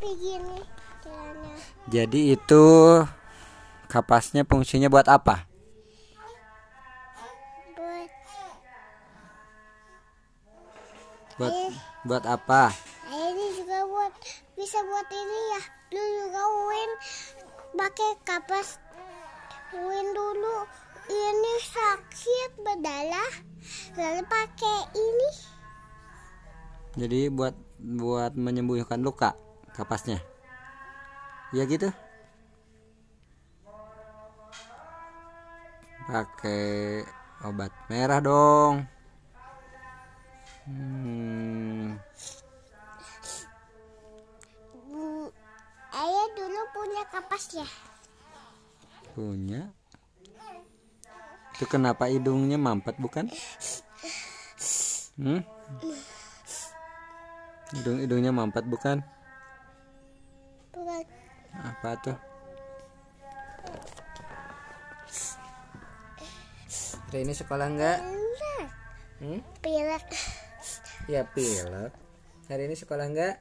begini jalannya. Jadi itu kapasnya fungsinya buat apa? Buat Buat buat apa? Ini juga buat bisa buat ini ya. Lu juga win pakai kapas win dulu. Ini sakit berdarah. Lalu pakai ini. Jadi buat buat menyembuhkan luka kapasnya. Ya gitu. Pakai obat merah dong. Hmm, Hmm, Ayah dulu punya kapas ya. punya. Itu kenapa hidungnya mampet bukan? Hmm? Hidung hidungnya mampet? Bukan Apa tuh? Hari ini sekolah enggak? Hmm? Pilek. Ya pilek. Hari ini sekolah enggak?